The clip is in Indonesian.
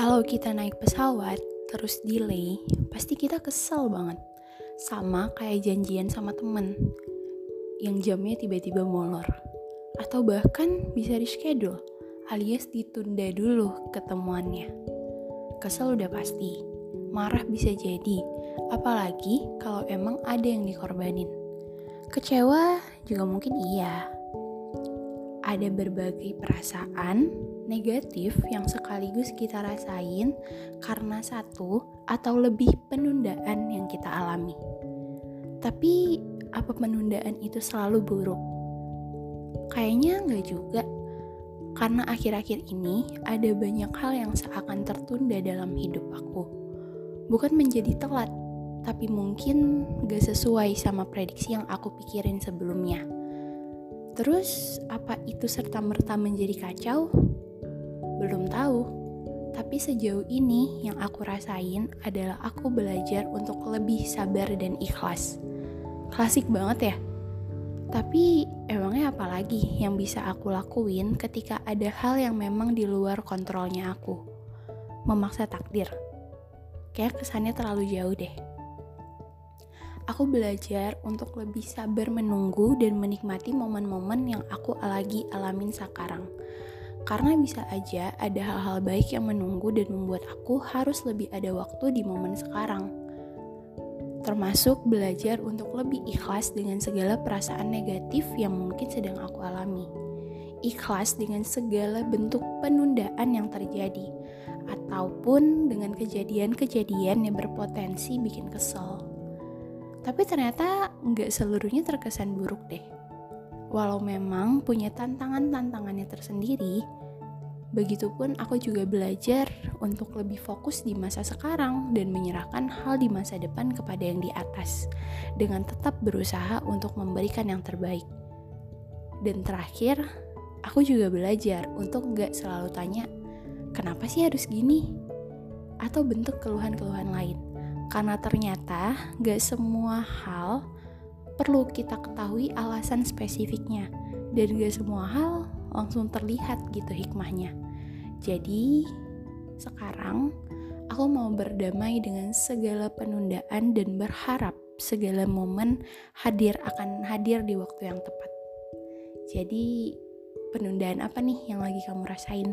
Kalau kita naik pesawat terus delay, pasti kita kesel banget. Sama kayak janjian sama temen yang jamnya tiba-tiba molor. Atau bahkan bisa reschedule alias ditunda dulu ketemuannya. Kesel udah pasti, marah bisa jadi, apalagi kalau emang ada yang dikorbanin. Kecewa juga mungkin iya. Ada berbagai perasaan negatif yang sekaligus kita rasain karena satu atau lebih penundaan yang kita alami. Tapi apa penundaan itu selalu buruk? Kayaknya nggak juga. Karena akhir-akhir ini ada banyak hal yang seakan tertunda dalam hidup aku. Bukan menjadi telat, tapi mungkin gak sesuai sama prediksi yang aku pikirin sebelumnya. Terus, apa itu serta-merta menjadi kacau? Belum tahu. Tapi sejauh ini yang aku rasain adalah aku belajar untuk lebih sabar dan ikhlas. Klasik banget ya. Tapi emangnya apa lagi yang bisa aku lakuin ketika ada hal yang memang di luar kontrolnya aku? Memaksa takdir. Kayak kesannya terlalu jauh deh. Aku belajar untuk lebih sabar menunggu dan menikmati momen-momen yang aku lagi alamin sekarang karena bisa aja ada hal-hal baik yang menunggu dan membuat aku harus lebih ada waktu di momen sekarang. Termasuk belajar untuk lebih ikhlas dengan segala perasaan negatif yang mungkin sedang aku alami. Ikhlas dengan segala bentuk penundaan yang terjadi, ataupun dengan kejadian-kejadian yang berpotensi bikin kesel. Tapi ternyata nggak seluruhnya terkesan buruk deh Walau memang punya tantangan-tantangannya tersendiri, begitupun aku juga belajar untuk lebih fokus di masa sekarang dan menyerahkan hal di masa depan kepada yang di atas, dengan tetap berusaha untuk memberikan yang terbaik. Dan terakhir, aku juga belajar untuk gak selalu tanya, kenapa sih harus gini? Atau bentuk keluhan-keluhan lain. Karena ternyata gak semua hal perlu kita ketahui alasan spesifiknya. Dan gak semua hal langsung terlihat gitu hikmahnya. Jadi sekarang aku mau berdamai dengan segala penundaan dan berharap segala momen hadir akan hadir di waktu yang tepat. Jadi penundaan apa nih yang lagi kamu rasain?